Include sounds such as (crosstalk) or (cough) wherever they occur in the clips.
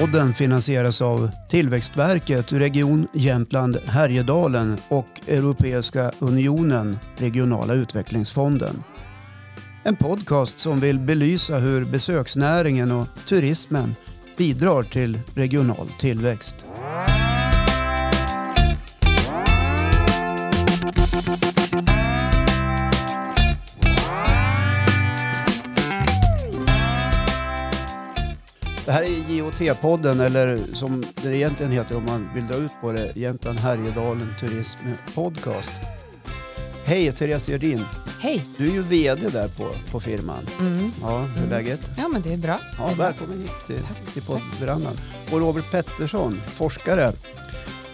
Podden finansieras av Tillväxtverket, Region Jämtland Härjedalen och Europeiska Unionen, Regionala utvecklingsfonden. En podcast som vill belysa hur besöksnäringen och turismen bidrar till regional tillväxt. JOT-podden, eller som det egentligen heter om man vill dra ut på det, Jämtland Härjedalen Turism Podcast. Hej, Therese Gerdin. Hej. Du är ju VD där på, på firman. Mm. Ja, hur är Mm. läget? Ja, men det är bra. Ja, Det är bra. välkommen hit till, till poddverandan. Och Robert Pettersson, forskare.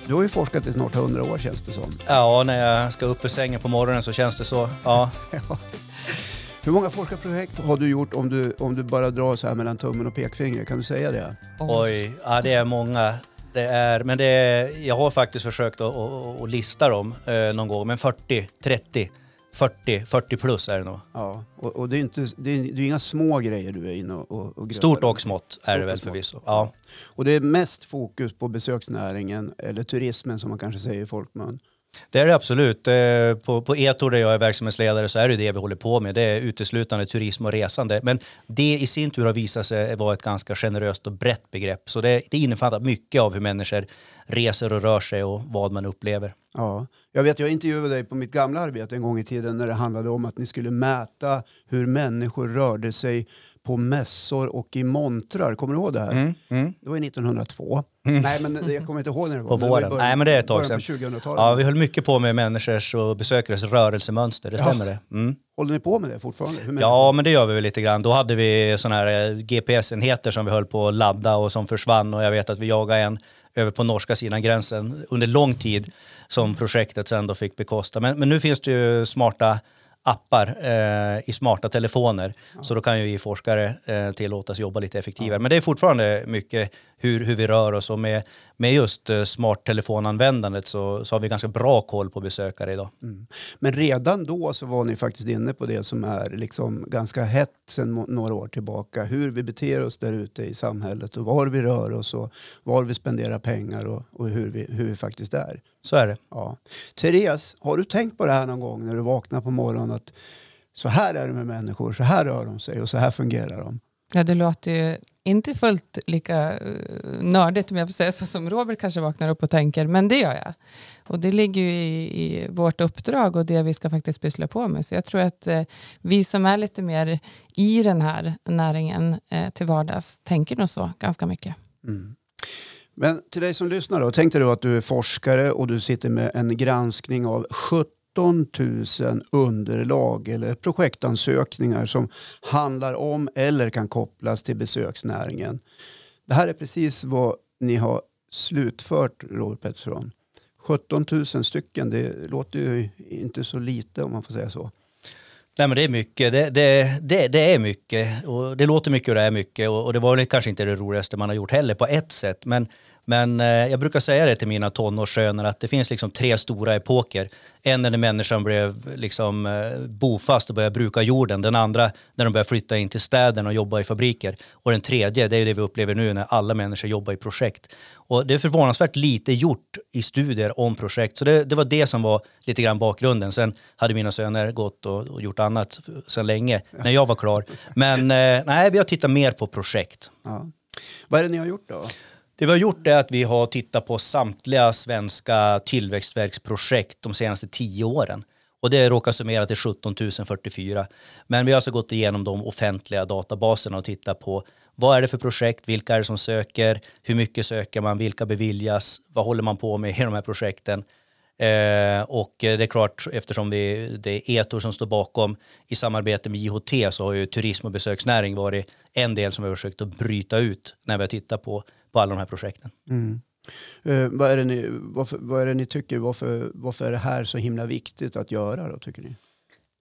Du har ju forskat i snart 100 år känns det som. Ja, när jag ska upp ur sängen på morgonen så känns det så. Ja. (laughs) Hur många forskarprojekt har du gjort om du, om du bara drar så här mellan tummen och pekfingret? Kan du säga det? Oj, ja, det är många. Det är, men det är, jag har faktiskt försökt att, att, att lista dem eh, någon gång, men 40, 30, 40, 40 plus är det nog. Ja, och, och det är inte, det är, det är inga små grejer du är inne och, och, och Stort och smått är Stort det väl förvisso. Ja. Och det är mest fokus på besöksnäringen, eller turismen som man kanske säger i folkmun. Det är det absolut. Eh, på, på Etor där jag är verksamhetsledare så är det det vi håller på med. Det är uteslutande turism och resande. Men det i sin tur har visat sig vara ett ganska generöst och brett begrepp. Så det, det innefattar mycket av hur människor reser och rör sig och vad man upplever. Ja, jag vet, jag intervjuade dig på mitt gamla arbete en gång i tiden när det handlade om att ni skulle mäta hur människor rörde sig på mässor och i montrar. Kommer du ihåg det här? Det var ju 1902. Nej, men jag kommer inte ihåg när det var. På våren. Nej, men det är ett tag början sedan. på 2000-talet. Ja, vi höll mycket på med människors och besökares rörelsemönster, det Ja. stämmer det. Mm. Håller ni på med det fortfarande? Hur Ja, men det gör vi väl lite grann. Då hade vi sådana här eh, GPS-enheter som vi höll på att ladda och som försvann och jag vet att vi jagade en över på norska sidan gränsen under lång tid som projektet sen då fick bekosta. Men, men nu finns det ju smarta appar eh, i smarta telefoner så då kan ju vi forskare eh, tillåtas jobba lite effektivare. Men det är fortfarande mycket hur, hur vi rör oss och med, med just eh, smarttelefonanvändandet så, så har vi ganska bra koll på besökare idag. Men redan då så var ni faktiskt inne på det som är liksom ganska hett sedan några år tillbaka. Hur vi beter oss där ute i samhället och var vi rör oss och var vi spenderar pengar och, och hur, vi, hur vi faktiskt är. Så är det. Ja. Therese, har du tänkt på det här någon gång när du vaknar på morgonen att så här är det med människor, så här rör de sig och så här fungerar de? Ja, det låter ju inte fullt lika uh, nördigt om jag får säga så som Robert kanske vaknar upp och tänker, men det gör jag. Och det ligger ju i, i vårt uppdrag och det vi ska faktiskt pyssla på med. Så jag tror att eh, vi som är lite mer i den här näringen eh, till vardags tänker nog så ganska mycket. Mm. Men till dig som lyssnar då, tänk dig då att du är forskare och du sitter med en granskning av 17 000 underlag eller projektansökningar som handlar om eller kan kopplas till besöksnäringen. Det här är precis vad ni har slutfört, Robert Pettersson. 17 000 stycken, det låter ju inte så lite om man får säga så. Nej men det är mycket, det, det, det, det är mycket. Och det låter mycket och det är mycket. Och, och det var väl kanske inte det roligaste man har gjort heller på ett sätt. Men, men eh, jag brukar säga det till mina tonårssöner att det finns liksom tre stora epoker. En är när människan blev liksom eh, bofast och började bruka jorden, den andra när de började flytta in till städerna och jobba i fabriker och den tredje det är det vi upplever nu när alla människor jobbar i projekt. Och det är förvånansvärt lite gjort i studier om projekt. Så det, det var det som var lite grann bakgrunden. Sen hade mina söner gått och, och gjort annat sedan länge när jag var klar. Men eh, nej, vi har tittat mer på projekt. Ja. Vad är det ni har gjort då? Det vi har gjort är att vi har tittat på samtliga svenska tillväxtverksprojekt de senaste tio åren. Och det råkar summera till 17 044. Men vi har alltså gått igenom de offentliga databaserna och tittat på vad är det för projekt, vilka är det som söker, hur mycket söker man, vilka beviljas, vad håller man på med i de här projekten. Eh, och det är klart, eftersom vi, det är Etor som står bakom i samarbete med JHT så har ju turism och besöksnäring varit en del som vi har försökt att bryta ut när vi har tittat på, på alla de här projekten. Mm. Eh, vad, är det ni, varför, vad är det ni tycker, varför, varför är det här så himla viktigt att göra då tycker ni?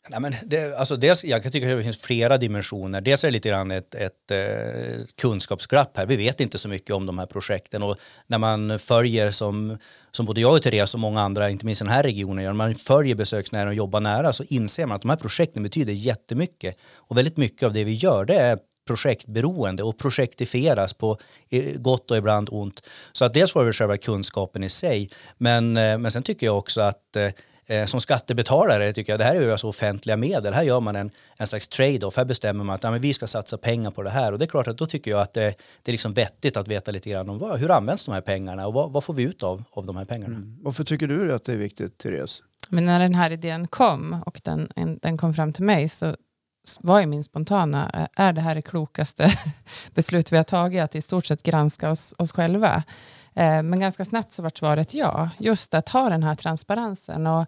Nej, men det, alltså dels, jag kan tycka att det finns flera dimensioner. Dels är det lite grann ett, ett eh, kunskapsglapp här. Vi vet inte så mycket om de här projekten och när man följer som, som både jag och Therese och många andra, inte minst i den här regionen, gör, när man följer besöksnäringen och jobbar nära så inser man att de här projekten betyder jättemycket. Och väldigt mycket av det vi gör det är projektberoende och projektifieras på gott och ibland ont. Så att dels var det själva kunskapen i sig, men, eh, men sen tycker jag också att eh, eh, som skattebetalare tycker jag det här är ju alltså offentliga medel. Här gör man en, en slags trade-off. Här bestämmer man att ja, men vi ska satsa pengar på det här. Och det är klart att då tycker jag att det, det är liksom vettigt att veta lite grann om vad, hur används de här pengarna och vad, vad får vi ut av, av de här pengarna. Mm. Varför tycker du att det är viktigt, Therese? Men när den här idén kom och den, den kom fram till mig så var ju min spontana, är det här det klokaste (laughs) beslut vi har tagit, att i stort sett granska oss, oss själva? Eh, men ganska snabbt så var svaret ja. Just att ha den här transparensen. Och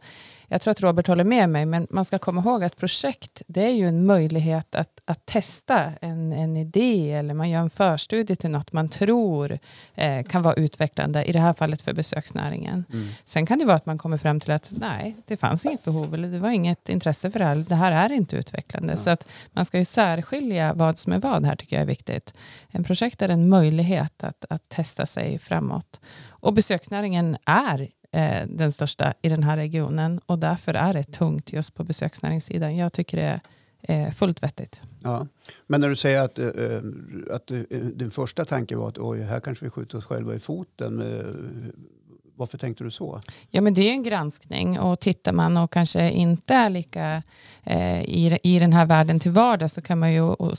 jag tror att Robert håller med mig, men man ska komma ihåg att projekt, det är ju en möjlighet att, att testa en, en idé eller man gör en förstudie till något man tror eh, kan vara utvecklande, i det här fallet för besöksnäringen. Mm. Sen kan det vara att man kommer fram till att nej, det fanns inget behov eller det var inget intresse för det här, det här är inte utvecklande. Ja. Så att man ska ju särskilja vad som är vad här tycker jag är viktigt. En projekt är en möjlighet att, att testa sig framåt. Och besöksnäringen är eh, den största i den här regionen och därför är det tungt just på besöksnäringssidan. Jag tycker det är eh, fullt vettigt. Ja. Men när du säger att, äh, att eh, din första tanke var att oj, här kanske vi skjuter oss själva i foten. Varför tänkte du så? Ja, men det är en granskning och tittar man och kanske inte är lika eh, i, i den här världen till vardags så kan man ju och,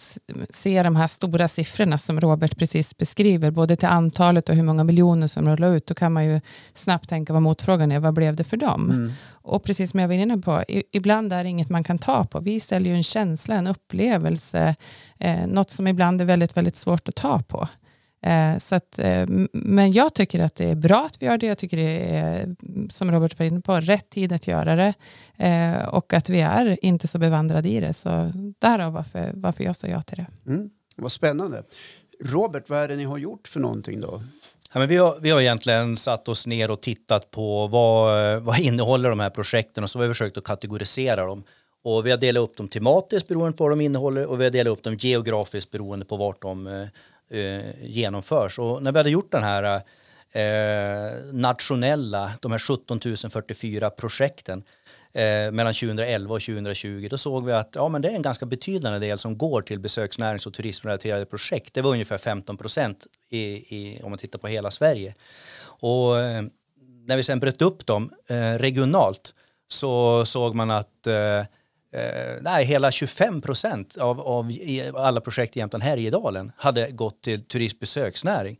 se de här stora siffrorna som Robert precis beskriver, både till antalet och hur många miljoner som rullar ut. Då kan man ju snabbt tänka vad motfrågan är, vad blev det för dem? Mm. Och precis som jag var inne på, ibland är det inget man kan ta på. Vi säljer ju en känsla, en upplevelse, eh, något som ibland är väldigt, väldigt svårt att ta på. Eh, så att, eh, men jag tycker att det är bra att vi gör det. Jag tycker det är, som Robert var inne på, rätt tid att göra det. Eh, och att vi är inte så bevandrade i det. Så därav varför, varför jag sa ja till det. Mm, vad spännande. Robert, vad är det ni har gjort för någonting då? Ja, men vi, har, vi har egentligen satt oss ner och tittat på vad, vad innehåller de här projekten och så har vi försökt att kategorisera dem. Och vi har delat upp dem tematiskt beroende på vad de innehåller och vi har delat upp dem geografiskt beroende på vart de eh, genomförs. Och när vi hade gjort den här eh, nationella, de här 17 044 projekten eh, mellan 2011 och 2020, då såg vi att ja, men det är en ganska betydande del som går till besöksnärings och turismrelaterade projekt. Det var ungefär 15 procent om man tittar på hela Sverige. Och eh, när vi sen bröt upp dem eh, regionalt så såg man att eh, eh, nej, hela 25 procent av, av alla projekt i Jämtland Härjedalen hade gått till turistbesöksnäring.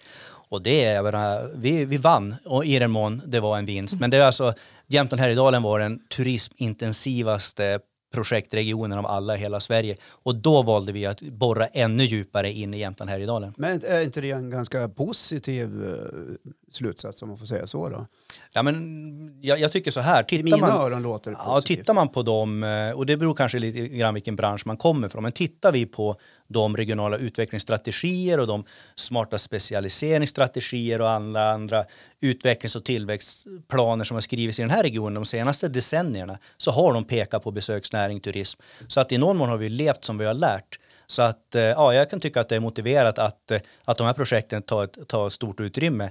Och det är, menar, vi, vi vann och i den mån det var en vinst. Men det är alltså, Jämtland Härjedalen var den turismintensivaste projektregionen av alla i hela Sverige. Och då valde vi att borra ännu djupare in i Jämtland Härjedalen. Men är inte det en ganska positiv eh, slutsats om man får säga så då? Ja, men jag, jag tycker så här. Tittar I mina man, öron låter det positivt. Ja, tittar man på dem, eh, och det beror kanske lite grann vilken bransch man kommer från, men tittar vi på de regionala utvecklingsstrategier och de smarta specialiseringsstrategier och alla andra utvecklings och tillväxtplaner som har skrivits i den här regionen de senaste decennierna så har de pekat på besöksnäring, turism. Så att i någon mån har vi levt som vi har lärt. Så att eh, ja, jag kan tycka att det är motiverat att, eh, att de här projekten tar, tar stort utrymme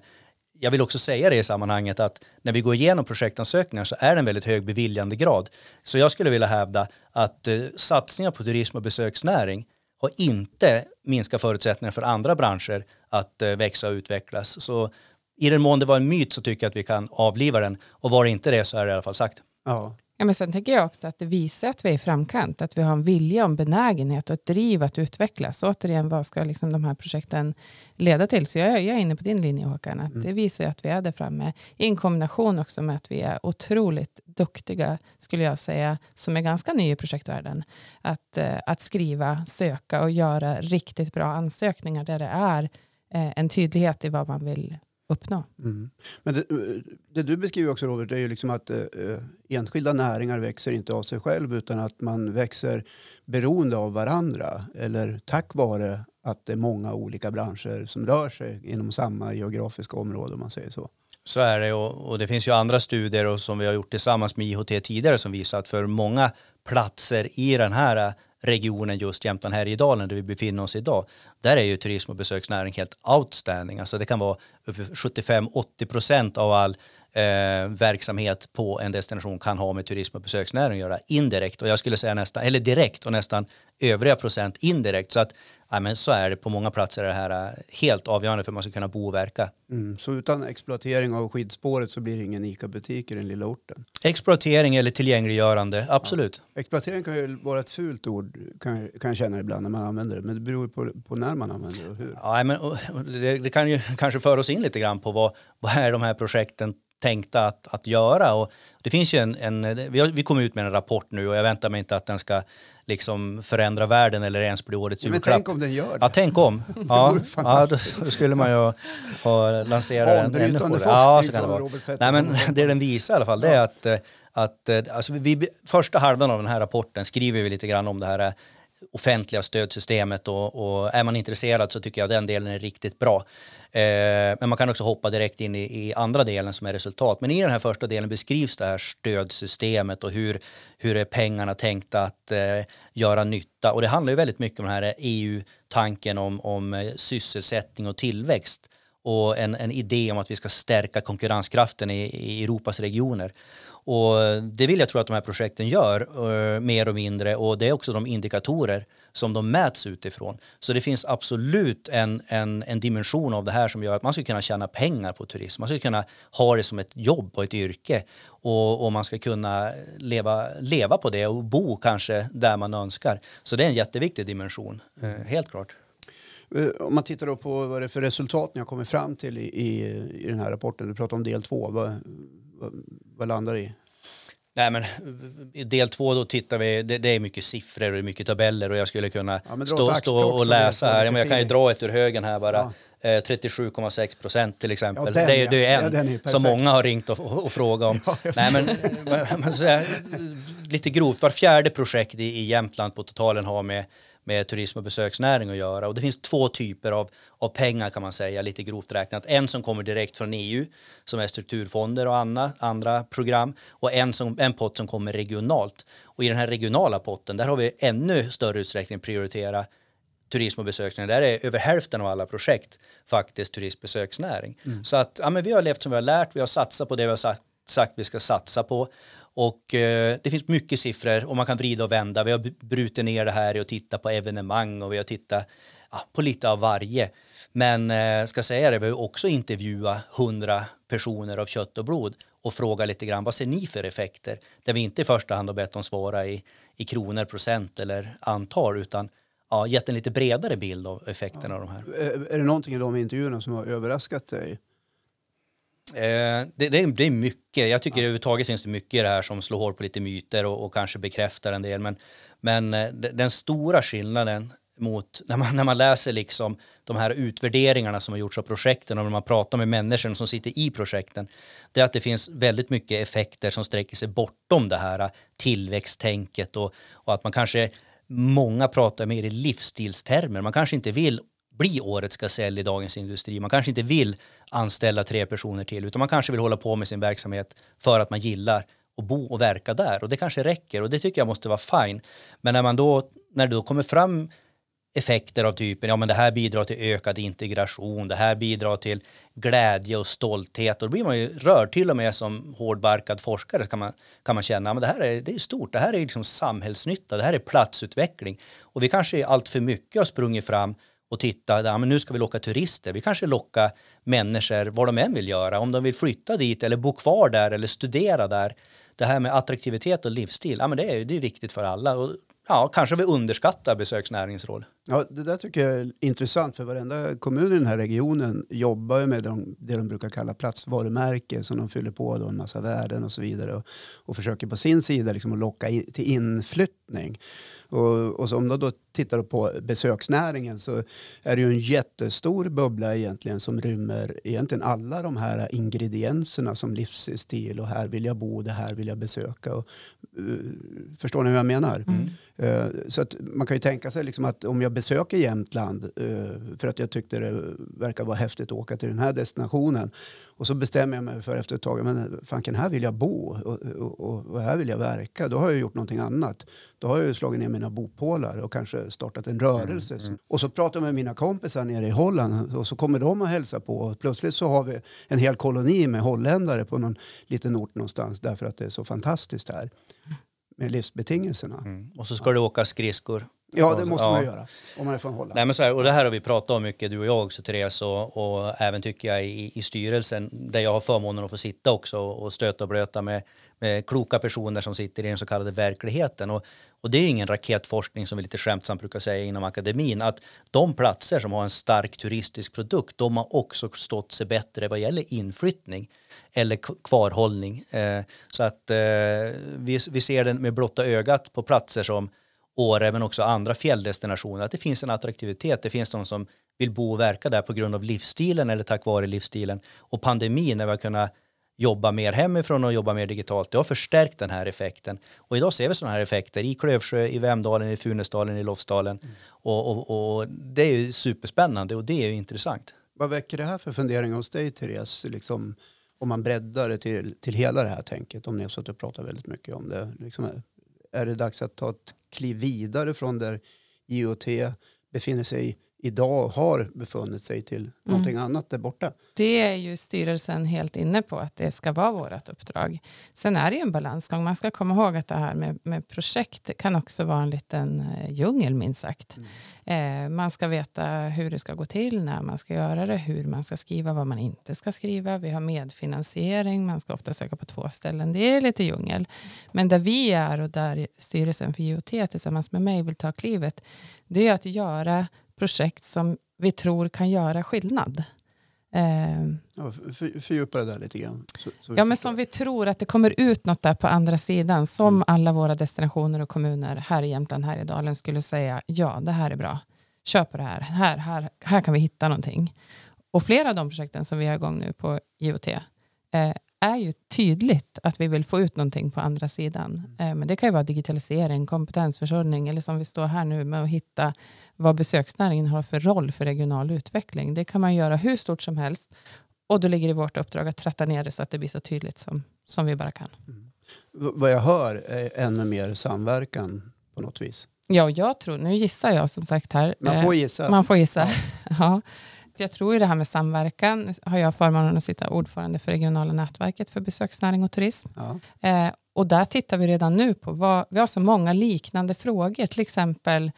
jag vill också säga det i sammanhanget att när vi går igenom projektansökningar så är det en väldigt hög beviljandegrad. Så jag skulle vilja hävda att eh, satsningar på turism och besöksnäring har inte minskat förutsättningar för andra branscher att eh, växa och utvecklas. Så i den mån det var en myt så tycker jag att vi kan avliva den och var det inte det så är det i alla fall sagt. Ja. Ja, men sen tänker jag också att det visar att vi är i framkant, att vi har en vilja och en benägenhet och ett driv att utvecklas. återigen, vad ska liksom de här projekten leda till? Så jag, jag är inne på din linje Håkan, att mm. det visar att vi är där framme. I en kombination också med att vi är otroligt duktiga, skulle jag säga, som är ganska nya i projektvärlden, att, eh, att skriva, söka och göra riktigt bra ansökningar där det är eh, en tydlighet i vad man vill uppnå. Mm. Men det, det, du beskriver också Robert, är ju liksom att eh, enskilda näringar växer inte av sig själv utan att man växer beroende av varandra eller tack vare att det är många olika branscher som rör sig inom samma geografiska område om man säger så. Så är det och, och, det finns ju andra studier och som vi har gjort tillsammans med IHT tidigare som visar att för många platser i den här regionen just Jämtland Härjedalen där vi befinner oss idag, där är ju turism och besöksnäring helt outstanding. Alltså det kan vara 75-80 procent av all eh, verksamhet på en destination kan ha med turism och besöksnäring att göra indirekt och jag skulle säga nästan, eller direkt och nästan övriga procent indirekt. Så att ja, men så är det på många platser det här eh, helt avgörande för att man ska kunna bo och verka. Mm, så utan exploatering av skidspåret så blir det ingen ICA-butik i den lilla orten? Exploatering eller tillgängliggörande, absolut. Ja. Exploatering kan ju vara ett fult ord kan, kan jag känna ibland när man använder det, men det beror på, på när man använder det och hur. Ja, men, och, det, det, kan ju kanske föra oss in lite grann på vad, vad är de här projekten tänkta att, att göra. Och det finns ju en, en vi, har, vi kommer ut med en rapport nu och jag väntar mig inte att den ska liksom förändra världen eller ens bli årets julklapp. Men tänk om den gör det. Ja, tänk om. (laughs) Ja, ja då, då, skulle man ju ha lanserat den ännu på det. Ja, så kan det vara. Nej, men det den visar i alla fall det är att, att alltså vi, första halvan av den här rapporten skriver vi lite grann om det här offentliga stödsystemet och, och, är man intresserad så tycker jag den delen är riktigt bra. Eh, men man kan också hoppa direkt in i, i, andra delen som är resultat. Men i den här första delen beskrivs det här stödsystemet och hur, hur är pengarna tänkta att eh, göra nytta. Och det handlar ju väldigt mycket om den här EU-tanken om, om eh, sysselsättning och tillväxt och en, en idé om att vi ska stärka konkurrenskraften i, i Europas regioner. Och det vill jag tro att de här projekten gör eh, mer och mindre och det är också de indikatorer som de mäts utifrån. Så det finns absolut en, en, en dimension av det här som gör att man ska kunna tjäna pengar på turism. Man ska kunna ha det som ett jobb och ett yrke och, och man ska kunna leva, leva på det och bo kanske där man önskar. Så det är en jätteviktig dimension, mm. helt klart. Eh, om man tittar på vad det är för resultat ni har kommit fram till i, i, i den här rapporten. Du pratar om del två. Vad, vad, landar det i? Nej, men i del två då tittar vi, det, det, är mycket siffror och mycket tabeller och jag skulle kunna ja, stå, stå och läsa här. Ja, men jag kan ju dra ett ur högen här bara. Ja. 37,6 eh, procent till exempel. Ja, den, det, är, det är en ja, är som många har ringt och, och, och frågat om. (laughs) Ja, Nej, men, men, säga, lite grovt, var fjärde projekt i, i Jämtland på totalen har med med turism och besöksnäring att göra. Och det finns två typer av, av pengar kan man säga, lite grovt räknat. En som kommer direkt från EU, som är strukturfonder och andra, andra program. Och en, som, en pott som kommer regionalt. Och i den här regionala potten, där har vi ännu större utsträckning prioritera turism och besöksnäring. Där är över hälften av alla projekt faktiskt turism och besöksnäring. Mm. Så att ja, men vi har levt som vi har lärt, vi har satsat på det vi har sagt, sagt vi ska satsa på. Och eh, det finns mycket siffror och man kan vrida och vända. Vi har brutit ner det här och tittat på evenemang och vi har tittat ja, på lite av varje. Men eh, ska säga det, vi har också intervjuat hundra personer av kött och blod och fråga lite grann vad ser ni för effekter? Där vi inte i första hand har bett dem svara i, i kronor, procent eller antal utan ja, gett en lite bredare bild av effekterna ja. av de här. Är det någonting i de intervjuerna som har överraskat dig? Eh, det, det, det, är mycket. Jag tycker ja. överhuvudtaget finns det mycket i det här som slår hål på lite myter och, och kanske bekräftar en del. Men, men eh, den stora skillnaden mot när man, (laughs) när man läser liksom de här utvärderingarna som har gjorts av projekten och när man pratar med människor som sitter i projekten, det är att det finns väldigt mycket effekter som sträcker sig bortom det här eh, tillväxttänket och, och att man kanske, många pratar mer i livsstilstermer. Man kanske inte vill bli årets gasell i Dagens Industri. Man kanske inte vill anställa tre personer till utan man kanske vill hålla på med sin verksamhet för att man gillar att bo och verka där och det kanske räcker och det tycker jag måste vara fine. Men när man då, när det då kommer fram effekter av typen, ja men det här bidrar till ökad integration, det här bidrar till glädje och stolthet och då blir man ju rörd, till och med som hårdbarkad forskare kan man, kan man känna, men det här är, det är stort, det här är liksom samhällsnytta, det här är platsutveckling och vi kanske allt för mycket har sprungit fram och titta, ja, men nu ska vi locka turister. Vi kanske lockar människor vad de än vill göra, om de vill flytta dit eller bo kvar där eller studera där. Det här med attraktivitet och livsstil, ja, men det, är, ju viktigt för alla. Och, ja, kanske vi underskattar besöksnäringens roll. Ja, det där tycker jag är intressant för varenda kommun i den här regionen jobbar med de, det de brukar kalla platsvarumärke som de fyller på då en massa värden och så vidare och, och försöker på sin sida liksom att locka in, till inflyttning. Och, och om de då tittar på besöksnäringen så är det ju en jättestor bubbla egentligen som rymmer egentligen alla de här ingredienserna som livsstil och här vill jag bo, det här vill jag besöka. Och, uh, förstår ni hur jag menar? Mm. Eh, Så att man kan ju tänka sig liksom att om jag besöker Jämtland eh, för att jag tyckte det verkar vara häftigt att åka till den här destinationen och så bestämmer jag mig för efter ett tag, men fanken här vill jag bo och, och, och här vill jag verka. Då har jag gjort någonting annat. Då har jag ju slagit ner mina bopålar och kanske startat en rörelse. Och så pratar jag med mina kompisar nere i Holland och så kommer de och hälsar på. Och plötsligt så har vi en hel koloni med holländare på någon liten ort någonstans därför att det är så fantastiskt här med livsbetingelserna. Mm. Och så ska du åka skridskor. Ja, det måste Ja. man göra om man är från Holland. Nej, men så här, och det här har vi pratat om mycket, du och jag också Therese, och, och även tycker jag i, i styrelsen, där jag har förmånen att få sitta också och stöta och blöta med, med kloka personer som sitter i den så kallade verkligheten. Och, och det är ingen raketforskning som vi lite skämtsamt brukar säga inom akademin, att de platser som har en stark turistisk produkt, de har också stått sig bättre vad gäller inflyttning eller kvarhållning. Eh, så att eh, vi, vi ser den med blotta ögat på platser som Åre men också andra fjälldestinationer att det finns en attraktivitet. Det finns de som vill bo och verka där på grund av livsstilen eller tack vare livsstilen. Och pandemin när vi har kunnat jobba mer hemifrån och jobba mer digitalt, det har förstärkt den här effekten. Och idag ser vi sådana här effekter i Klövsjö, i Vemdalen, i Funäsdalen, i Lofsdalen. Och, och, och det är ju superspännande och det är ju intressant. Vad väcker det här för funderingar hos dig, Therese? Liksom, om man breddar det till, till hela det här tänket, om ni har suttit och pratat väldigt mycket om det. Liksom, är det dags att ta ett kliv vidare från där IoT befinner sig idag, har befunnit sig till någonting annat där borta? Det är ju styrelsen helt inne på att det ska vara vårt uppdrag. Sen är det ju en balansgång. Man ska komma ihåg att det här med, med projekt kan också vara en liten eh, djungel minst sagt. Eh, man ska veta hur det ska gå till, när man ska göra det, hur man ska skriva, vad man inte ska skriva. Vi har medfinansiering, man ska ofta söka på två ställen. Det är lite djungel. Men där vi är och där styrelsen för IoT tillsammans med mig vill ta klivet, det är att göra projekt som vi tror kan göra skillnad. Eh, Ja, för, fördjupa det där lite grann. Så, så Ja, men som vi tror att det kommer ut något där på andra sidan. Som alla våra destinationer och kommuner här i Jämtland, här i Dalen skulle säga ja, det här är bra. Kör på det här. Här, här, här kan vi hitta någonting. Och flera av de projekten som vi har igång nu på IoT eh, är ju tydligt att vi vill få ut någonting på andra sidan. Eh, men det kan ju vara digitalisering, kompetensförsörjning eller som vi står här nu med att hitta vad besöksnäringen har för roll för regional utveckling. Det kan man göra hur stort som helst och då ligger det i vårt uppdrag att tratta ner det så att det blir så tydligt som, som vi bara kan. V- Vad jag hör är ännu mer samverkan på något vis. Ja, jag tror, nu gissar jag som sagt här. Man får eh, gissa. man får gissa. Ja. (laughs) Jag tror i det här med samverkan, nu har jag förmånen att sitta ordförande för regionala nätverket för besöksnäring och turism. Ja. Eh, och där tittar vi redan nu på, vad, vi har så många liknande frågor, till exempel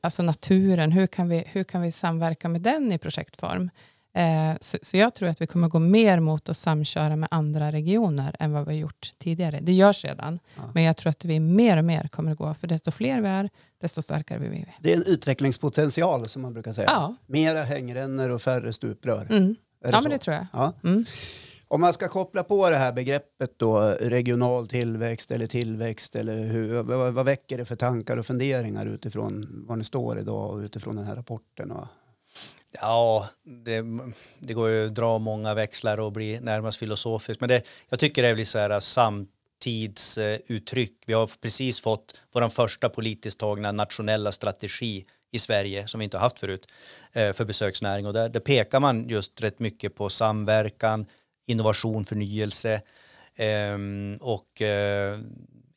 alltså naturen, hur kan, vi, hur kan vi samverka med den i projektform? Eh, så, så jag tror att vi kommer gå mer mot att samköra med andra regioner än vad vi har gjort tidigare. Det görs redan, Ja. men jag tror att vi mer och mer kommer att gå, för desto fler vi är, desto starkare blir vi. Det är en utvecklingspotential som man brukar säga. Ja, Mera hängrännor och färre stuprör. mm. Ja så? men det tror jag. Ja. Mm. Om man ska koppla på det här begreppet då, regional tillväxt eller tillväxt, eller hur, vad, vad väcker det för tankar och funderingar utifrån var ni står idag och utifrån den här rapporten? Och, Ja, det, det går ju att dra många växlar och bli närmast filosofiskt. Men det, jag tycker det är lite så här samtidsuttryck. Vi har precis fått vår första politiskt tagna nationella strategi i Sverige som vi inte har haft förut eh, för besöksnäring. Och där, där pekar man just rätt mycket på samverkan, innovation, förnyelse Um, och uh,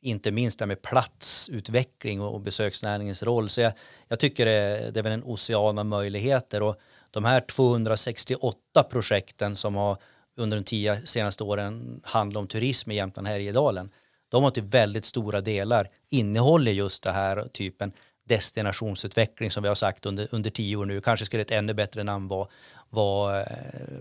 inte minst det här med platsutveckling och, och besöksnäringens roll. Så jag, jag tycker det, det är väl en ocean av möjligheter och de här 268 projekten som har under de tio senaste åren handlat om turism i Jämtland Härjedalen. De har till väldigt stora delar innehåller just det här typen destinationsutveckling som vi har sagt under, under tio år nu. Kanske skulle ett ännu bättre namn vara, vara eh,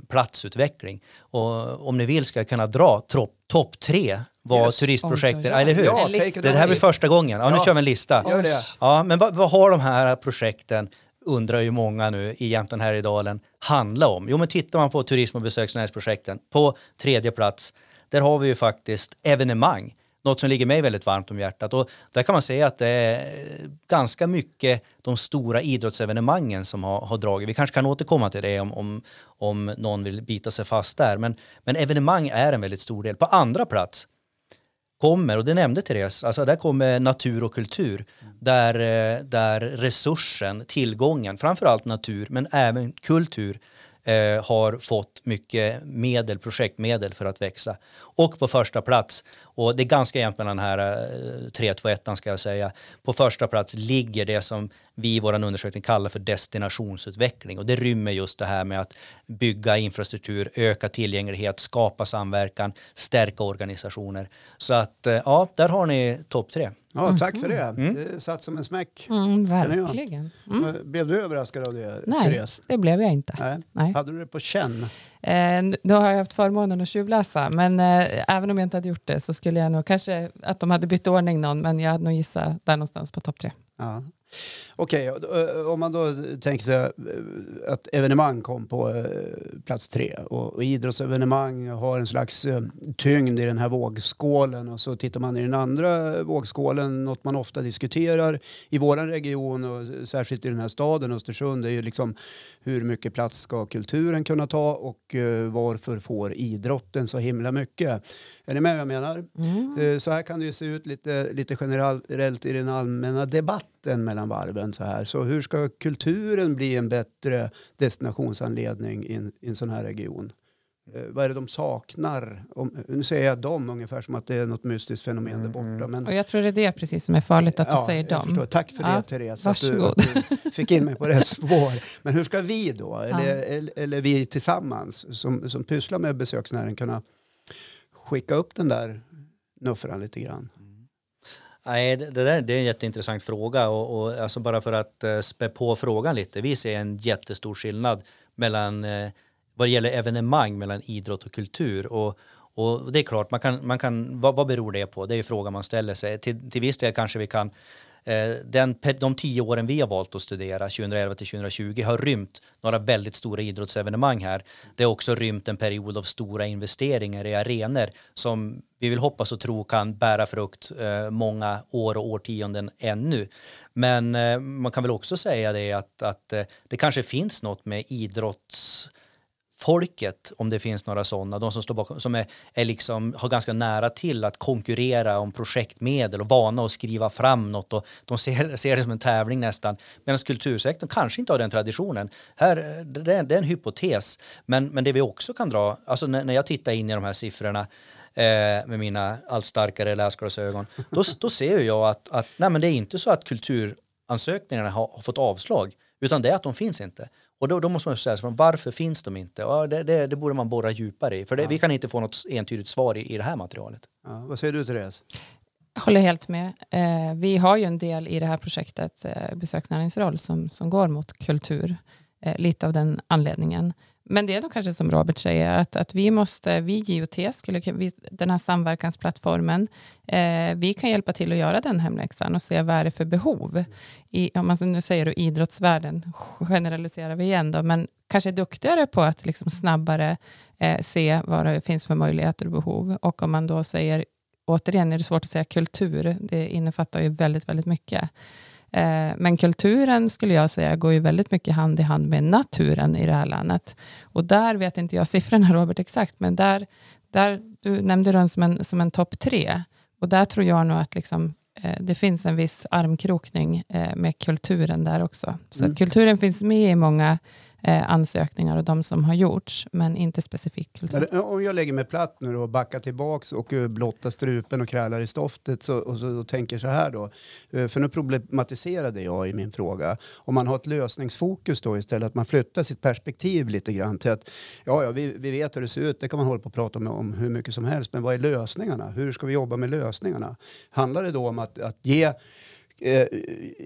platsutveckling. Och om ni vill ska jag kunna dra topp top tre vad Yes. turistprojekten, Oj, oj, oj. eller hur? Ja, Det här blir första gången. Ja, nu Ja. kör vi en lista. Gör det. Ja, men vad, vad har de här projekten, undrar ju många nu i Jämtland Härjedalen, handla om? Jo, men tittar man på turism och besöksnäringsprojekten, på tredje plats, där har vi ju faktiskt evenemang. Något som ligger mig väldigt varmt om hjärtat. Och där kan man säga att det är ganska mycket de stora idrottsevenemangen som har, har dragit. Vi kanske kan återkomma till det om, om, om någon vill bita sig fast där. Men, men evenemang är en väldigt stor del. På andra plats kommer, och det nämnde Therese, alltså där kommer natur och kultur. Där, eh, där resursen, tillgången, framförallt natur men även kultur eh, har fått mycket medel, projektmedel för att växa. Och på första plats, och det är ganska jämnt mellan den här eh, 3-2-1 ska jag säga, på första plats ligger det som vi i vår undersökning kallar för destinationsutveckling. Och det rymmer just det här med att bygga infrastruktur, öka tillgänglighet, skapa samverkan, stärka organisationer. Så att eh, ja, där har ni topp tre. Ja, tack för det. Det satt som en smäck. Mm, verkligen. Mm. Blev du överraskad av det, Nej, Therese? det blev jag inte. Nej. Nej. Hade du det på känn? Eh, nu har jag haft förmånen att tjuvläsa, men eh, även om jag inte hade gjort det så skulle jag nog, kanske att de hade bytt ordning någon, men jag hade nog gissat där någonstans på topp tre. Ja. Okej, då, eh, om man då tänker sig eh, att evenemang kom på eh, plats tre och, idrottsevenemang har en slags tyngd i den här vågskålen och så tittar man i den andra vågskålen, något man ofta diskuterar i vår region och särskilt i den här staden Östersund, det är ju liksom hur mycket plats ska kulturen kunna ta och varför får idrotten så himla mycket? Är ni med vad jag menar? Eh, Så här kan det ju se ut lite, lite generellt i den allmänna debatten mellan varven. Så, här. så hur ska kulturen bli en bättre destinationsanledning i en, i en sån här region? Eh, vad är det de saknar? Om, nu säger jag dem ungefär som att det är något mystiskt fenomen där borta. Men, Och jag tror det är det precis som är farligt att du säger dem. förstår. Tack för det Ja, Therese, att du, att du fick in mig på rätt (laughs) spår. Men hur ska vi då, eller, eller, eller vi tillsammans som, som pysslar med besöksnäringen kunna skicka upp den där nuffran lite grann? Nej, det, där det är en jätteintressant fråga och, och alltså bara för att eh, spä på frågan lite. Vi ser en jättestor skillnad mellan eh, vad det gäller evenemang mellan idrott och kultur och och det är klart, man kan, man kan, vad, vad beror det på? Det är ju frågan man ställer sig. Till, till viss del kanske vi kan Eh, den, de tio åren vi har valt att studera, 2011 till 2020, har rymt några väldigt stora idrottsevenemang här. Det har också rymt en period av stora investeringar i arenor som vi vill hoppas och tro kan bära frukt eh, många år och årtionden ännu. Men eh, man kan väl också säga det att, att det kanske finns något med idrotts folket, om det finns några sådana, de som står bakom, som är, är liksom, har ganska nära till att konkurrera om projektmedel och vana att skriva fram något och de ser, (laughs) ser det som en tävling nästan. Medan kultursektorn kanske inte har den traditionen. Här, det, är, det är en hypotes, men, men det vi också kan dra, alltså när, när jag tittar in i de här siffrorna eh, med mina allt starkare läsglasögon, då, då ser jag att, att nej, men det är inte så att kulturansökningarna har, har fått avslag, utan det är att de finns inte. Och då, då måste man säga sig, varför finns de inte? Ja, det, det, det borde man borra djupare i, för det, vi kan inte få något entydigt svar i, i det här materialet. Ja, vad säger du Therese? Jag håller helt med. Eh, vi har ju en del i det här projektet, eh, besöksnäringsroll, som, som går mot kultur. Eh, lite av den anledningen. Men det är nog kanske som Robert säger, att, att vi måste, vi GOT, skulle, vi, den här samverkansplattformen, eh, vi kan hjälpa till att göra den hemläxan och se vad är det för behov. I, om man nu säger då idrottsvärlden, generaliserar vi igen då, men kanske är duktigare på att liksom snabbare eh, se vad det finns för möjligheter och behov. Och om man då säger, återigen är det svårt att säga kultur, det innefattar ju väldigt, väldigt mycket. Eh, Men kulturen skulle jag säga går ju väldigt mycket hand i hand med naturen i det här landet. Och där vet inte jag siffrorna (laughs) Robert exakt, men där, där du nämnde den som en, som en topp tre. Och där tror jag nog att liksom, eh, det finns en viss armkrokning eh, med kulturen där också. Så att kulturen finns med i många eh, ansökningar och de som har gjorts, men inte specifikt kultur. Eh, om jag lägger mig platt nu då och backar tillbaks och eh, blottar strupen och krälar i stoftet så, och så och tänker så här då. Eh, för nu problematiserade jag i min fråga. Om man har ett lösningsfokus då istället, att man flyttar sitt perspektiv lite grann till att ja, ja vi, vi vet hur det ser ut, det kan man hålla på och prata om, om hur mycket som helst, men vad är lösningarna? Hur ska vi jobba med lösningarna? Handlar det då om att, att ge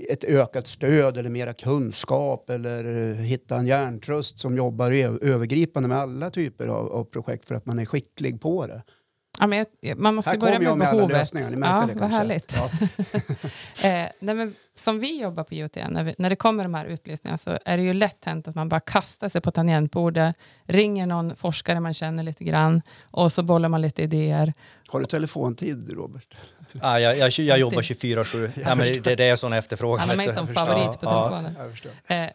ett ökat stöd eller mera kunskap eller eh, hitta en hjärntröst som jobbar övergripande med alla typer av, av projekt för att man är skicklig på det. Ja, men jag, man måste Här börja kommer jag med med alla behovet. lösningar, ni ja, det vad kanske. härligt. Ja. (laughs) Eh, nej, men som vi jobbar på IoT, när, vi, när det kommer de här utlysningarna så är det ju lätt hänt att man bara kastar sig på tangentbordet, ringer någon forskare man känner lite grann och så bollar man lite idéer. Har du telefontid Robert? Ah, jag, jag, jag jobbar 24-7. Ja, men det, det är sån efterfrågan. Han har mig som favorit på Ja, telefonen.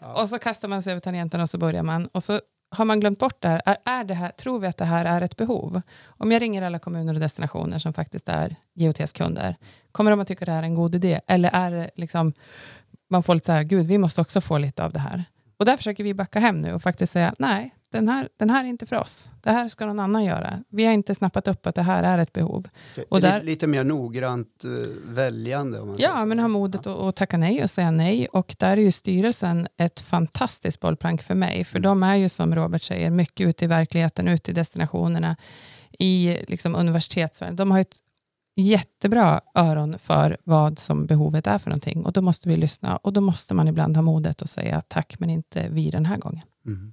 Eh, Och så kastar man sig över tangenten och så börjar man. Och så har man glömt bort det här? Är, är det här? Tror vi att det här är ett behov? Om jag ringer alla kommuner och destinationer som faktiskt är GOTs kunder, kommer de att tycka det här är en god idé? Eller är det liksom, man får lite så här, gud, vi måste också få lite av det här. Och där försöker vi backa hem nu och faktiskt säga, nej, den här, den här är inte för oss. Det här ska någon annan göra. Vi har inte snappat upp att det här är ett behov. Och där, lite, mer noggrant uh, väljande? Om man ja, men ha modet ja. att tacka nej och säga nej. Och där är ju styrelsen ett fantastiskt bollplank för mig. För mm. de är ju som Robert säger mycket ute i verkligheten, ute i destinationerna, i liksom universitetsvärlden. De har ett jättebra öron för vad som behovet är för någonting. Och då måste vi lyssna. Och då måste man ibland ha modet att säga tack, men inte vi den här gången. Mm.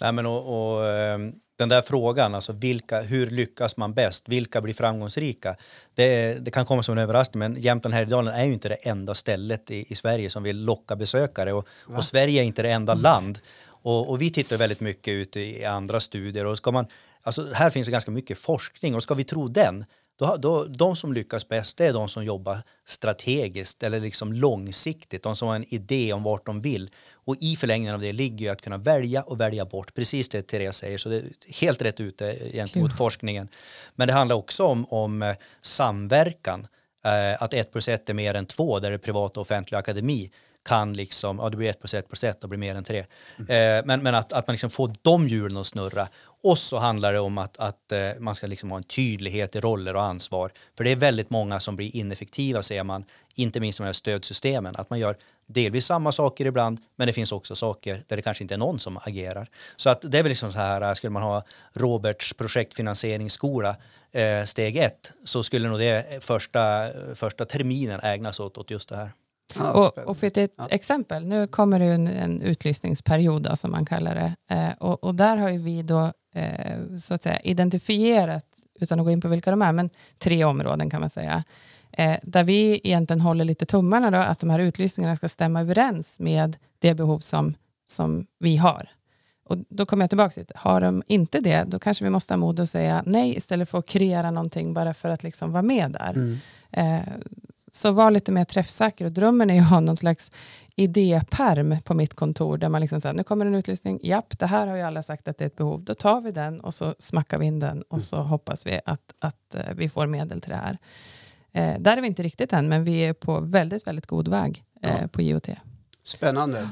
Nej, men och, och, ehm, den där frågan, alltså vilka, hur lyckas man bäst? Vilka blir framgångsrika? Det, det kan komma som en överraskning, men Jämtland Härjedalen är ju inte det enda stället i, i Sverige som vill locka besökare och, och Sverige är inte det enda land. Och, och, vi tittar väldigt mycket ut i andra studier och ska man, alltså här finns det ganska mycket forskning och ska vi tro den då, då, de som lyckas bäst är de som jobbar strategiskt eller liksom långsiktigt. De som har en idé om vart de vill. Och i förlängningen av det ligger ju att kunna välja och välja bort. Precis det Therese säger. Så det är helt rätt ute gentemot cool. forskningen. Men det handlar också om, om eh, samverkan. Eh, att ett plus ett är mer än två där det är privat och offentlig akademi kan liksom, ja det blir ett plus ett plus ett, och blir mer än tre. Mm. Eh, men men att, att man liksom får de hjulen att snurra. Och så handlar det om att, att eh, man ska liksom ha en tydlighet i roller och ansvar. För det är väldigt många som blir ineffektiva ser man, inte minst de här stödsystemen. Att man gör delvis samma saker ibland, men det finns också saker där det kanske inte är någon som agerar. Så att det är väl liksom så här, eh, skulle man ha Roberts projektfinansieringsskola eh, steg ett, så skulle nog det första, första terminen ägnas åt, åt just det här. Ja, och, och, för ett ja. exempel, nu kommer det en, en utlysningsperiod då, som man kallar det. Eh, och, och, där har vi då eh, så att säga, identifierat, utan att gå in på vilka de är, men tre områden kan man säga. Eh, där vi egentligen håller lite tummarna då, att de här utlysningarna ska stämma överens med det behov som, som vi har. Och då kommer jag tillbaka till har de inte det, då kanske vi måste ha mod att säga nej istället för att kreera någonting bara för att liksom vara med där. Mm. Eh, så var lite mer träffsäker. Och drömmen är att ha någon slags idéperm på mitt kontor, där man liksom säger, nu kommer en utlysning, japp, det här har ju alla sagt att det är ett behov, då tar vi den och så smackar vi in den och så hoppas vi att, att uh, vi får medel till det här. Uh, där är vi inte riktigt än, men vi är på väldigt, väldigt god väg uh, ja. på IoT. Spännande.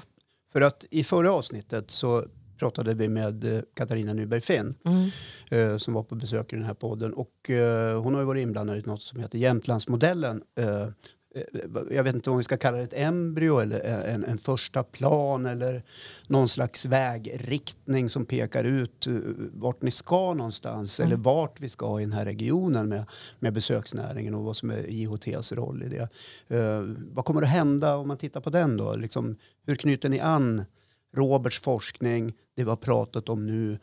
För att i förra avsnittet så pratade vi med eh, Katarina Nyberg Finn mm. eh, som var på besök i den här podden. Och, eh, hon har varit inblandad i något som heter Jämtlandsmodellen. Jag vet inte om vi ska kalla det ett embryo eller en, en första plan eller någon slags vägriktning som pekar ut vart ni ska någonstans mm. eller vart vi ska i den här regionen med, med besöksnäringen och vad som är IHTs roll i det. Uh, vad kommer att hända om man tittar på den då? Liksom, hur knyter ni an Roberts forskning, det vi har pratat om nu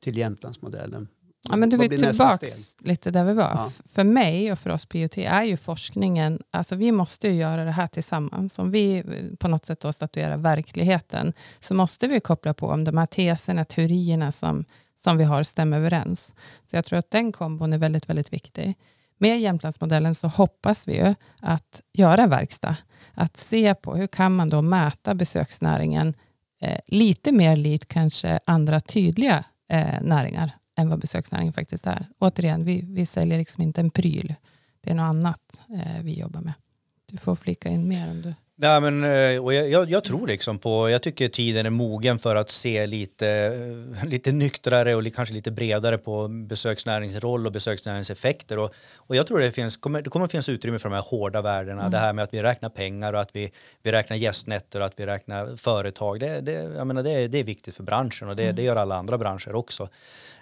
till Jämtlandsmodellen. Ja, men du är tillbaka lite där vi var. Ja. För mig och för oss IoT är ju forskningen, alltså vi måste ju göra det här tillsammans. Om vi på något sätt då statuerar verkligheten, så måste vi koppla på om de här teserna, teorierna som, som vi har stämmer överens. Så jag tror att den kombon är väldigt, väldigt viktig. Med Jämtlandsmodellen så hoppas vi ju att göra verkstad. Att se på hur kan man då mäta besöksnäringen eh, lite mer likt kanske andra tydliga eh, näringar än vad besöksnäringen faktiskt är. Återigen, vi, vi säljer liksom inte en pryl. Det är något annat eh, vi jobbar med. Du får flika in mer om du... Nej, men, eh, och jag, jag, jag, tror liksom på, jag tycker tiden är mogen för att se lite, eh, lite nyktrare och kanske lite bredare på besöksnäringens roll och besöksnäringens effekter. Och, och jag tror det, finns, kommer, det kommer finnas utrymme för de här hårda värdena. Mm. Det här med att vi räknar pengar och att vi, vi räknar gästnätter och att vi räknar företag. Det, det, jag menar, det, det är viktigt för branschen och det, mm. det gör alla andra branscher också.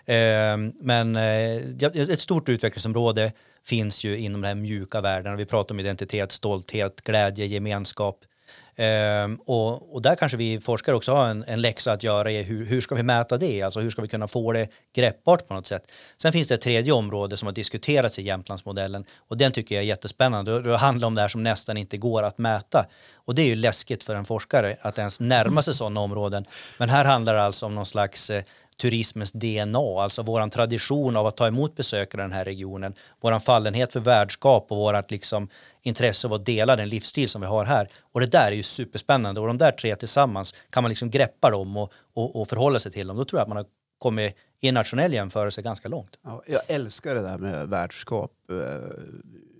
Eh, men eh, ett stort utvecklingsområde finns ju inom de här mjuka värdena. Vi pratar om identitet, stolthet, glädje, gemenskap. Um, och, och, där kanske vi forskare också har en, en läxa att göra i hur, hur ska vi mäta det? Alltså hur ska vi kunna få det greppbart på något sätt? Sen finns det ett tredje område som har diskuterats i Jämtlandsmodellen och den tycker jag är jättespännande. Det handlar om det här som nästan inte går att mäta och det är ju läskigt för en forskare att ens närma sig sådana områden. Men här handlar det alltså om någon slags eh, turismens DNA, alltså våran tradition av att ta emot besökare i den här regionen, våran fallenhet för värdskap och vårat liksom intresse av att dela den livsstil som vi har här. Och det där är ju superspännande och de där tre tillsammans kan man liksom greppa dem och, och, och förhålla sig till dem. Då tror jag att man har kommit i en nationell jämförelse ganska långt. Ja, jag älskar det där med värdskap.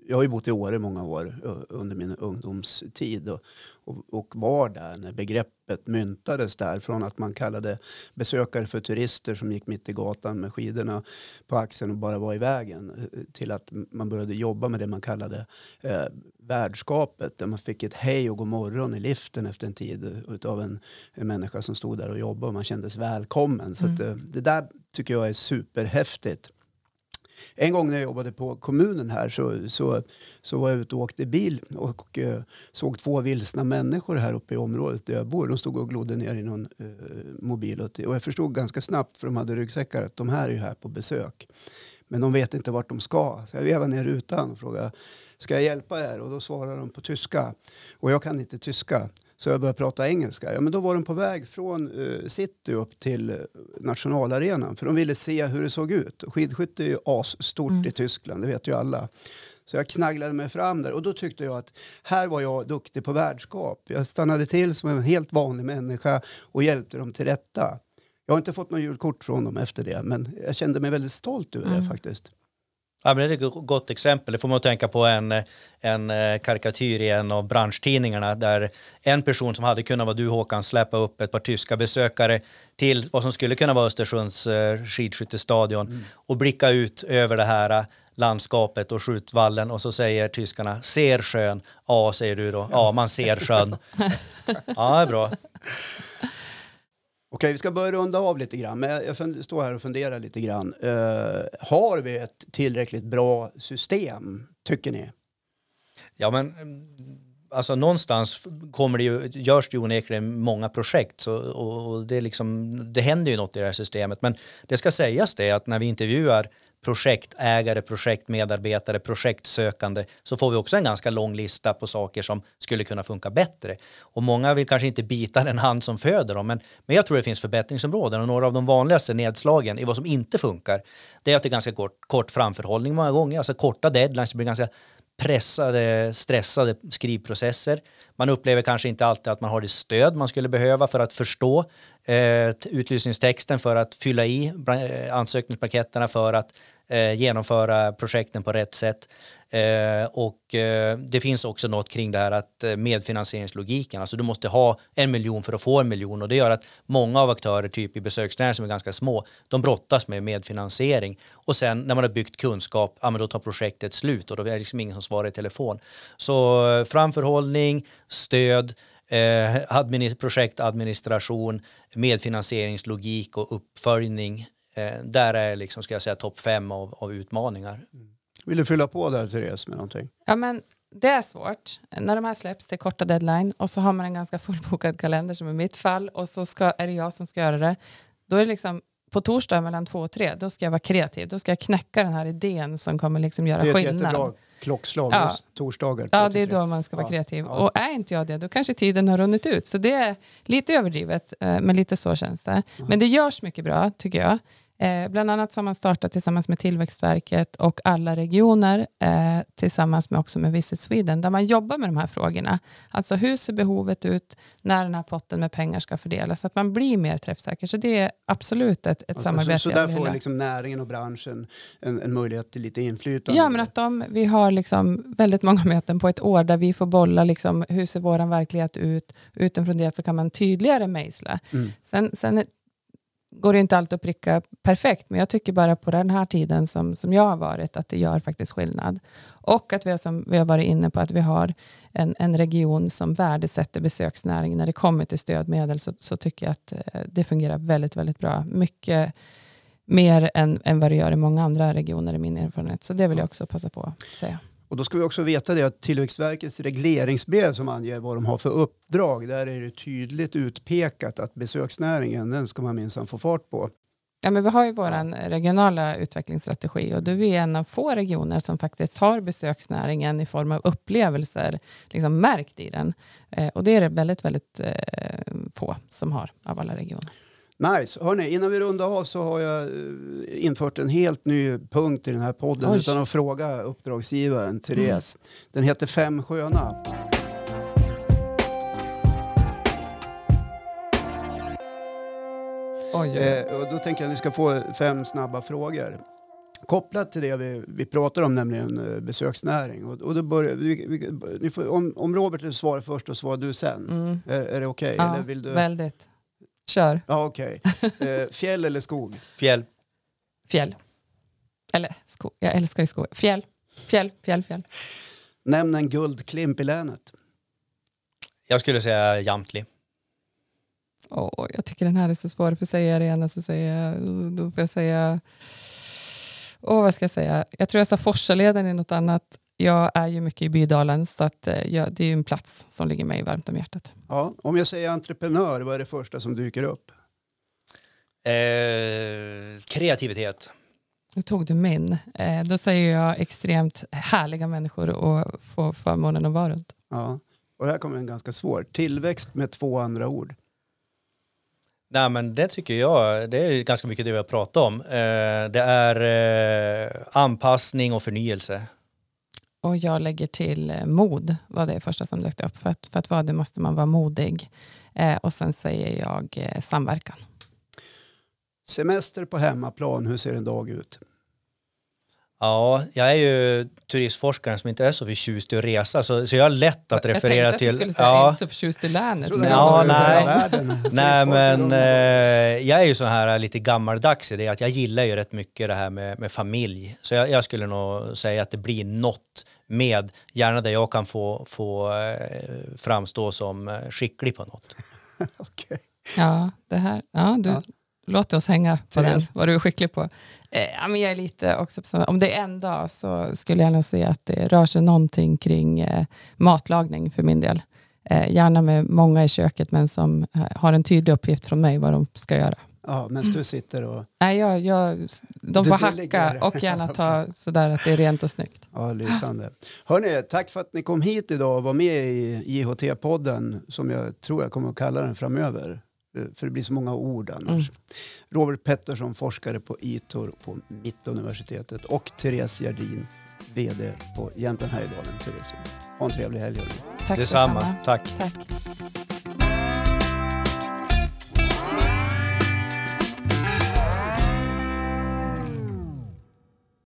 Jag har ju bott i Åre många år under min ungdomstid och, och, och, var där när begreppet myntades där. Från att man kallade besökare för turister som gick mitt i gatan med skidorna på axeln och bara var i vägen eh, till att man började jobba med det man kallade eh, värdskapet där man fick ett hej och god morgon i liften efter en tid av en, en människa som stod där och jobbade och man kändes välkommen. Så mm. att, eh, det där tycker jag är superhäftigt. En gång när jag jobbade på kommunen här så, så, så var jag ute och åkte bil och, och såg två vilsna människor här uppe i området där jag bor. De stod och glodde ner i någon eh, mobil och, och jag förstod ganska snabbt, för de hade ryggsäckar, att de här är ju här på besök. Men de vet inte vart de ska. Så jag vevade ner rutan och frågade ska jag hjälpa er? Och då svarar de på tyska. Och jag kan inte tyska. Så jag började prata engelska. Ja, men då var de på väg från uh, city upp till uh, nationalarenan för de ville se hur det såg ut. Skidskytte är ju asstort mm. i Tyskland, det vet ju alla. Så jag knaglade mig fram där och då tyckte jag att här var jag duktig på värdskap. Jag stannade till som en helt vanlig människa och hjälpte dem till rätta. Jag har inte fått något julkort från dem efter det men jag kände mig väldigt stolt över mm. det faktiskt. Ja, men det är ett gott exempel. Det får man att tänka på en, en eh, karikatyr i en av branschtidningarna där en person som hade kunnat vara du Håkan släppa upp ett par tyska besökare till vad som skulle kunna vara Östersunds eh, skidskyttestadion mm. och blicka ut över det här eh, landskapet och skjutvallen och så säger tyskarna ser sjön. Ja, säger du då. Ja, man ser sjön. (laughs) Ja, det är bra. Okej, vi ska börja runda av lite grann. Men jag står här och funderar lite grann. Uh, har vi ett tillräckligt bra system, tycker ni? Ja, men mm, alltså någonstans kommer det ju, görs det ju onekligen många projekt så, och det, liksom, det händer ju något i det här systemet. Men det ska sägas det att när vi intervjuar projektägare, projektmedarbetare, projektsökande så får vi också en ganska lång lista på saker som skulle kunna funka bättre. Och många vill kanske inte bita den hand som föder dem, men, men jag tror det finns förbättringsområden och några av de vanligaste nedslagen i vad som inte funkar, det är att det är ganska kort, kort framförhållning många gånger, alltså korta deadlines, det blir ganska pressade, stressade skrivprocesser. Man upplever kanske inte alltid att man har det stöd man skulle behöva för att förstå eh, utlysningstexten, för att fylla i eh, ansökningsblanketterna, för att eh, genomföra projekten på rätt sätt. Eh, och eh, det finns också något kring det här att eh, medfinansieringslogiken, alltså du måste ha en miljon för att få en miljon och det gör att många av aktörer, typ i besöksnäringen som är ganska små, de brottas med medfinansiering och sen när man har byggt kunskap, ja, men då tar projektet slut och då är det liksom ingen som svarar i telefon. Så eh, framförhållning, stöd, eh, administ projektadministration, medfinansieringslogik och uppföljning. Eh, där är liksom, ska jag säga, topp fem av, av utmaningar. Mm. Vill du fylla på där Therese med någonting? Ja, men det är svårt. När de här släpps till korta deadline och så har man en ganska fullbokad kalender som i mitt fall och så ska, är det jag som ska göra det. Då är det liksom på torsdag mellan två och tre, då ska jag vara kreativ. Då ska jag knäcka den här idén som kommer liksom göra skillnad. Det är jättebra klockslag, ja. torsdagar. Ja, det är då man ska vara ja. kreativ. Ja. Och är inte jag det, då kanske tiden har runnit ut. Så det är lite överdrivet, eh, men lite så känns det. Men det görs mycket bra, tycker jag. Eh, bland annat har man startat tillsammans med Tillväxtverket och alla regioner eh, tillsammans med också med Visit Sweden där man jobbar med de här frågorna. Alltså hur ser behovet ut när den här potten med pengar ska fördelas? Så att man blir mer träffsäker. Så det är absolut ett, ett samarbete. Så, så där får liksom näringen och branschen en, en, möjlighet till lite inflytande? Ja, men att de, vi har liksom väldigt många möten på ett år där vi får bolla liksom, hur ser vår verklighet ut? Utifrån det så kan man tydligare mejsla. Mm. Sen, sen går det inte alltid att pricka perfekt, men jag tycker bara på den här tiden som, som jag har varit, att det gör faktiskt skillnad. Och att vi har, som vi har varit inne på, att vi har en, en region som värdesätter besöksnäringen. När det kommer till stödmedel så, så tycker jag att eh, det fungerar väldigt, väldigt bra. Mycket mer än, än vad det gör i många andra regioner i min erfarenhet. Så det vill jag också passa på att säga. Och då ska vi också veta det att Tillväxtverkets regleringsbrev som anger vad de har för uppdrag, där är det tydligt utpekat att besöksnäringen, den ska man minsann få fart på. Ja, men vi har ju vår regionala utvecklingsstrategi och då är en av få regioner som faktiskt har besöksnäringen i form av upplevelser liksom märkt i den. Eh, och det är det väldigt, väldigt eh, få som har av alla regioner. Nice. Hörrni, innan vi rundar av så har jag eh, infört en helt ny punkt i den här podden Oj. utan att fråga uppdragsgivaren Therese. Den heter Fem sköna. Oj. Eh, och då tänker jag att ni ska få fem snabba frågor. Kopplat till det vi, vi pratar om, nämligen eh, besöksnäring. Och, och då börjar, vi, vi, får, om, om Robert svarar först och svarar du sen. Mm. Är, är det okej? Ja, Eller vill du? väldigt. Kör. Ja, okej. Eh, fjäll eller skog? Fjäll. Fjäll. Eller skog. Jag älskar ju skog. Fjäll. Fjäll, fjäll, fjäll. Nämn en guldklimp i länet. Jag skulle säga Jamtli. Åh, jag tycker den här är så svår. För säga det ena så säger jag... Då får jag säga... Åh, vad ska jag säga? Jag tror jag sa Forsaleden i något annat. Jag är ju mycket i Bydalen så att, eh, jag, det är ju en plats som ligger mig varmt om hjärtat. Ja, om jag säger entreprenör, vad är det första som dyker upp? Eh, kreativitet. Nu tog du min. Eh, då säger jag extremt härliga människor och få förmånen att vara runt. Ja. Och här kommer en ganska svår. Tillväxt med två andra ord. Nej, men det tycker jag, det är ganska mycket det vi har pratat om. Eh, det är eh, anpassning och förnyelse. Och jag lägger till eh, mod, var det första som dök upp. För att, för att vara det måste man vara modig. Eh, och sen säger jag eh, samverkan. Semester på hemmaplan, hur ser en dag ut? Ja, jag är ju turistforskaren som inte är så förtjust i att resa, så, så jag har lätt att jag referera tänkte att du till... skulle säga ja, inte så förtjust i länet. Men- jag Ja, nej. Nej, men eh, jag är ju sån här lite gammaldags i det att jag gillar ju rätt mycket det här med, med familj. Så jag, jag skulle nog säga att det blir något med, gärna där jag kan få, få eh, framstå som eh, skicklig på något. (laughs) Okej. Ja, det här. Ja, du Ja. Låter oss hänga på den, vad du är skicklig på. Eh, men jag är lite också, på- om det är en dag så skulle jag nog säga att det rör sig någonting kring eh, matlagning för min del. Eh, gärna med många i köket men som har en tydlig uppgift från mig vad de ska göra. Ja, medan du sitter och... Nej, jag, jag, de får hacka och gärna ta (laughs) sådär att det är rent och snyggt. Ja, lysande. Hörni, tack för att ni kom hit idag och var med i JHT-podden som jag tror jag kommer att kalla den framöver. Eh, För det blir så många ord annars. Mm. Robert Pettersson, forskare på ITOR på Mittuniversitetet och Therese Gerdin, VD på Jämtland Härjedalen Turism. Ha en trevlig helg. Tack Detsamma. detsamma. Tack. Tack.